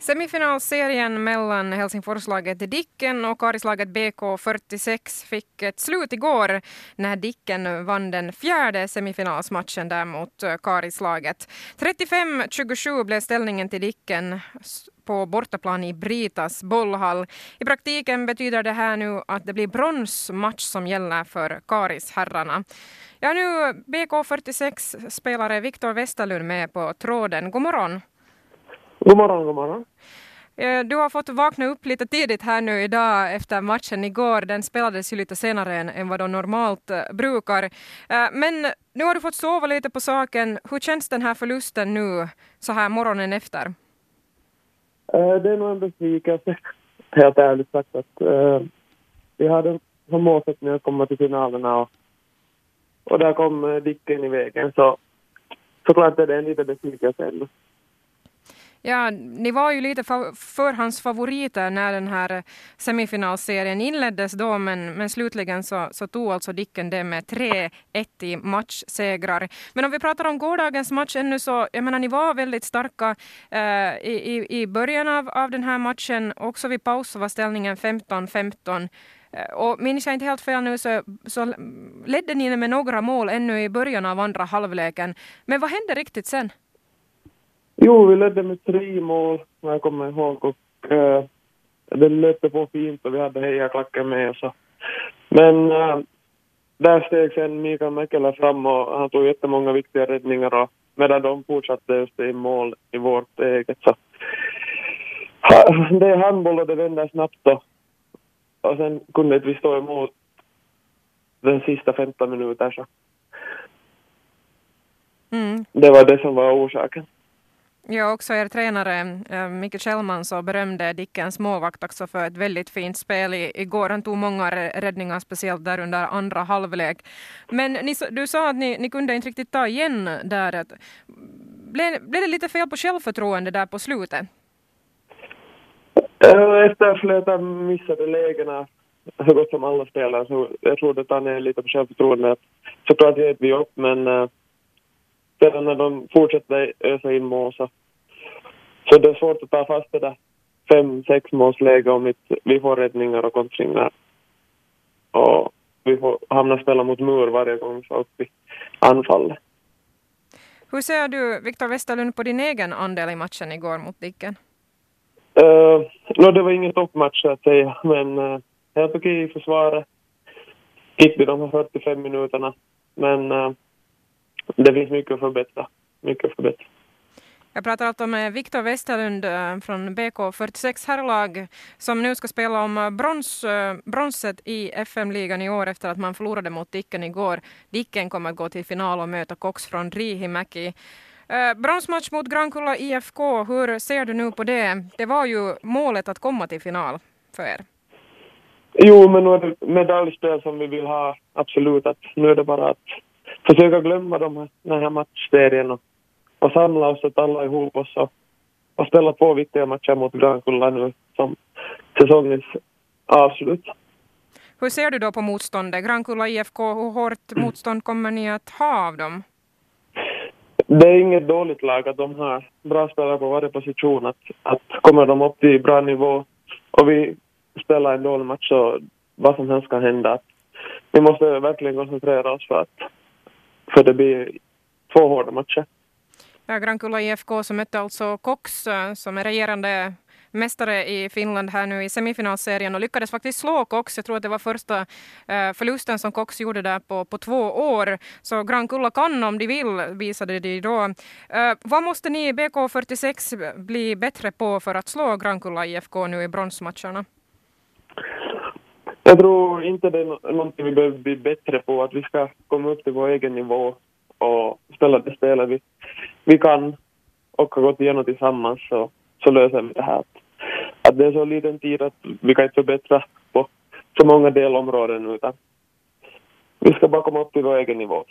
Semifinalserien mellan Helsingforslaget Dicken och Karislaget BK46 fick ett slut igår när Dicken vann den fjärde semifinalsmatchen där mot Karislaget. 35-27 blev ställningen till Dicken på bortaplan i Britas bollhall. I praktiken betyder det här nu att det blir bronsmatch som gäller för Karisherrarna. Jag Ja, nu BK46-spelare Viktor Westerlund med på tråden. God morgon! God morgon, god morgon. Eh, du har fått vakna upp lite tidigt här nu idag efter matchen igår. Den spelades ju lite senare än, vad de normalt eh, brukar. Eh, men nu har du fått sova lite på saken. Hur känns den här förlusten nu så här morgonen efter? Det är nog en besvikelse, helt ärligt sagt. Att, uh, vi hade som målsättning att komma till finalerna och, och där kom Dicken i vägen. Så såklart är det en liten besvikelse ändå. Ja, ni var ju lite förhandsfavoriter när den här semifinalserien inleddes då, men, men slutligen så, så tog alltså Dicken det med 3-1 i matchsegrar. Men om vi pratar om gårdagens match ännu så, jag menar ni var väldigt starka eh, i, i början av, av den här matchen. Också vid paus var ställningen 15-15. Eh, och minns jag inte helt fel nu så, så ledde ni med några mål ännu i början av andra halvleken. Men vad hände riktigt sen? Jo, vi ledde med tre mål, vad jag kommer ihåg. Och, äh, det löpte på fint och vi hade hejaklacken med oss. Men äh, där steg sen Mikael Mäkelä fram och han tog jättemånga viktiga räddningar och medan de fortsatte just i mål i vårt eget så det är handboll och det vänder snabbt då. Och sen kunde vi stå emot den sista 15 minuter så. Mm. Det var det som var orsaken. Ja, också er tränare eh, Micke Kjellman så berömde Dickens målvakt också för ett väldigt fint spel i, igår. Han tog många räddningar, speciellt där under andra halvlek. Men ni, du sa att ni, ni kunde inte riktigt ta igen där. Blev, blev det lite fel på självförtroende där på slutet? Eh, efter flera missade lägena så gott som alla spelare så jag tror det tar ner lite på självförtroendet. Såklart ger vi upp men uh, sedan när de fortsätter ösa in mål så, så det är svårt att ta fast det där fem, sex målsläge om vi får räddningar och kontringar. Och vi får hamna spela mot mur varje gång så upp i anfallet. Hur ser du, Viktor Westerlund, på din egen andel i matchen igår mot Dicken? Uh, no, det var ingen toppmatch att säga, men uh, helt okej i försvaret. Gick vi de här 45 minuterna, men uh, det finns mycket att förbättra. Mycket att förbättra. Jag pratar alltså med Viktor Westerlund eh, från BK46 herrlag som nu ska spela om eh, brons, eh, bronset i FM-ligan i år efter att man förlorade mot Dicken igår. Dicken kommer att gå till final och möta Cox från Riihimäki. Bronsmatch mot Grankulla IFK, hur ser du nu på det? Det var ju målet att komma till final för er. Jo, men nu är det medaljspel som vi vill ha, absolut. Att nu är det bara att försöka glömma de här, den här matchserien och, och samla oss och alla ihop oss och, och spela två viktiga matcher mot Grankulla nu som säsongens avslut. Hur ser du då på motståndet? Grankulla IFK, hur hårt motstånd kommer ni att ha av dem? Det är inget dåligt lag att de har bra spelare på varje position. Att, att kommer de upp till bra nivå och vi spelar en dålig match så vad som helst kan hända. Vi måste verkligen koncentrera oss för att för det blir två hårda matcher. Ja, Grankulla IFK som mötte alltså Cox eh, som är regerande mästare i Finland här nu i semifinalserien och lyckades faktiskt slå Cox. Jag tror att det var första eh, förlusten som Cox gjorde där på, på två år. Så Grankulla kan om de vill, visade de då. Eh, vad måste ni i BK46 bli bättre på för att slå Grankulla IFK nu i bronsmatcherna? Jag tror inte det är någonting vi behöver bli bättre på, att vi ska komma upp till vår egen nivå och spela det spelet vi, vi kan och har gått igenom tillsammans så, så löser vi det här. Att det är så liten tid att vi kan inte förbättra på så många delområden utan vi ska bara komma upp till vår egen nivå.